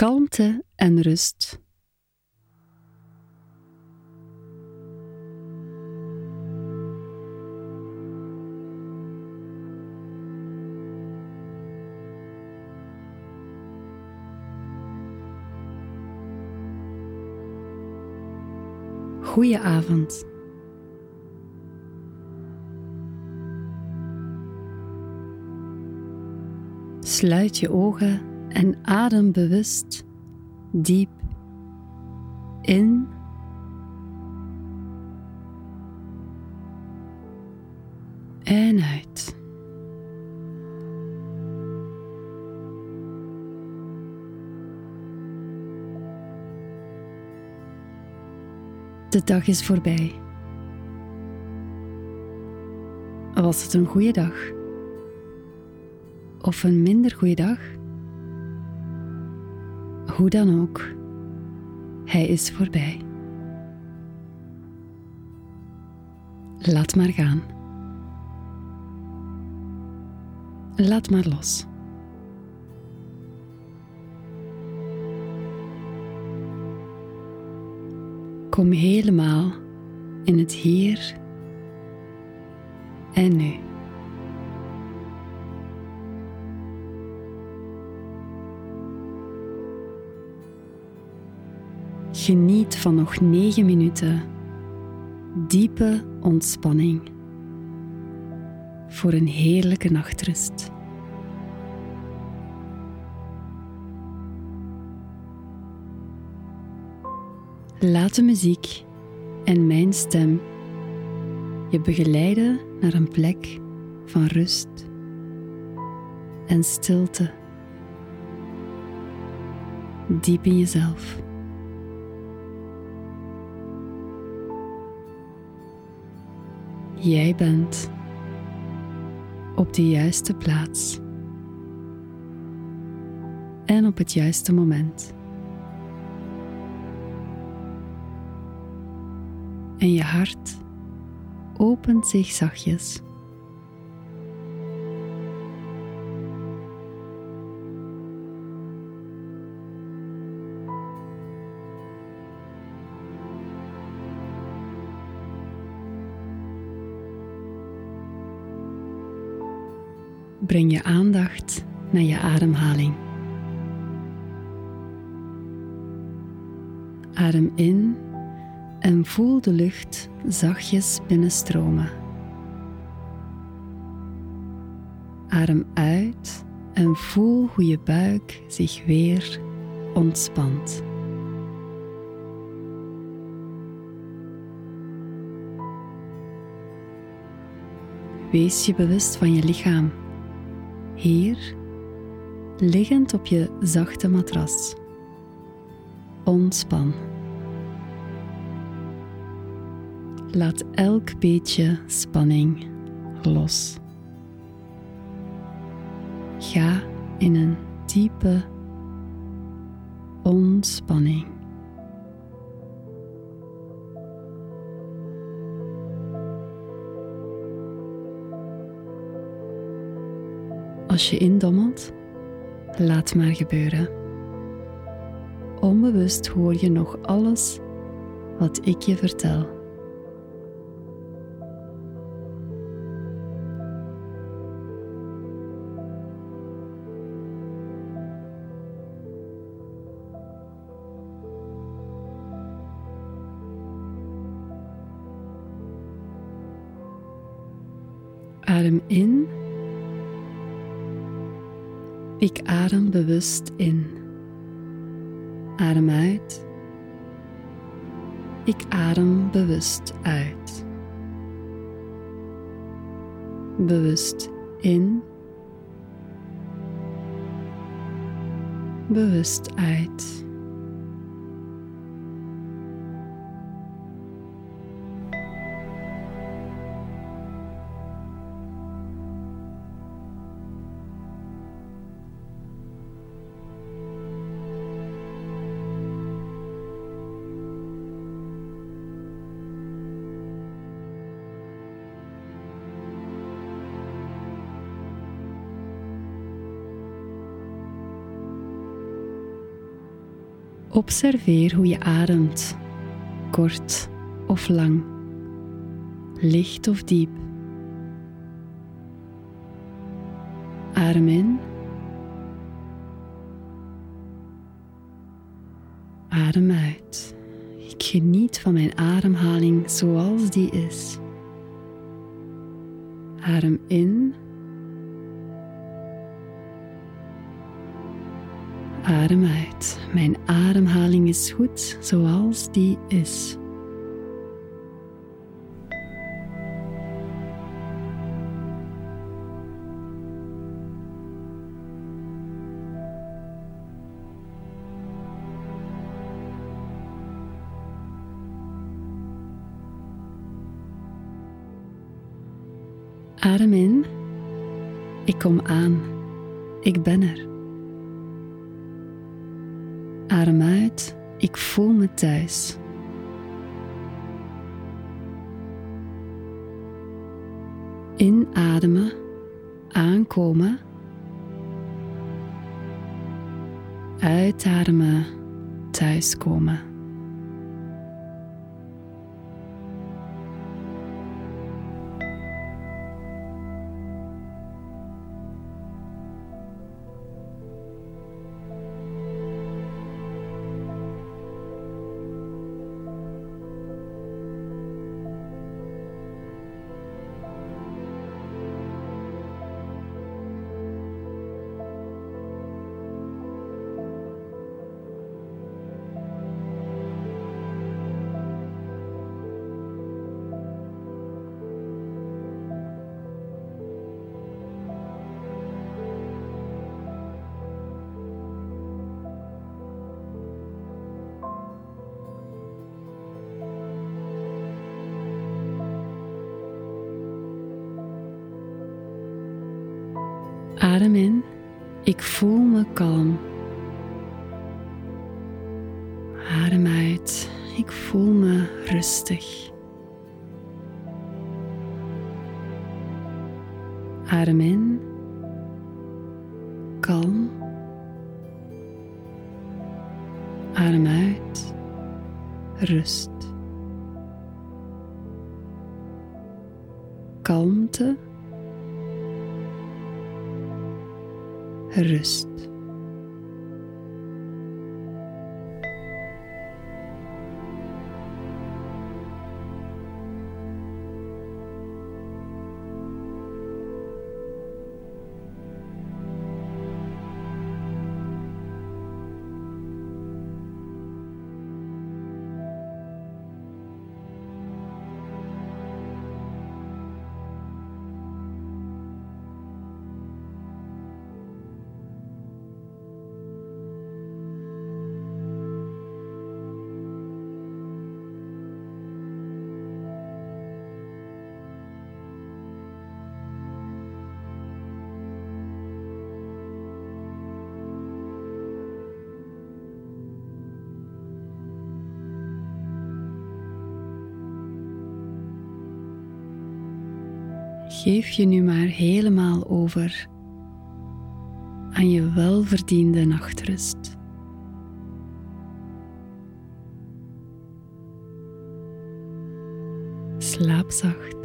kalmte en rust. Goeie Sluit je ogen en adem bewust diep in en uit. De dag is voorbij. Was het een goede dag? Of een minder goede dag? Hoe dan ook, hij is voorbij. Laat maar gaan. Laat maar los. Kom helemaal in het hier en nu. Geniet van nog negen minuten diepe ontspanning voor een heerlijke nachtrust. Laat de muziek en mijn stem je begeleiden naar een plek van rust en stilte. Diep in jezelf. Jij bent op de juiste plaats en op het juiste moment. En je hart opent zich zachtjes. Breng je aandacht naar je ademhaling. Adem in en voel de lucht zachtjes binnenstromen. Adem uit en voel hoe je buik zich weer ontspant. Wees je bewust van je lichaam hier, liggend op je zachte matras. Ontspan. Laat elk beetje spanning los. Ga in een diepe ontspanning. Als je indommelt, laat maar gebeuren. Onbewust hoor je nog alles wat ik je vertel. Adem in ik adem bewust in. Adem uit. Ik adem bewust uit. Bewust in. Bewust uit. Observeer hoe je ademt, kort of lang, licht of diep. Adem in. Adem uit. Ik geniet van mijn ademhaling zoals die is. Adem in. Adem uit. Mijn ademhaling is goed zoals die is. Adem in. Ik kom aan. Ik ben er. Adem uit. Ik voel me thuis. Inademen. Aankomen. Uitademen. Thuiskomen. Adem in. Ik voel me kalm. Adem uit. Ik voel me rustig. Adem in. Kalm. Adem uit. Rust. Kalmte. Rust. Geef je nu maar helemaal over aan je welverdiende nachtrust. Slaap zacht.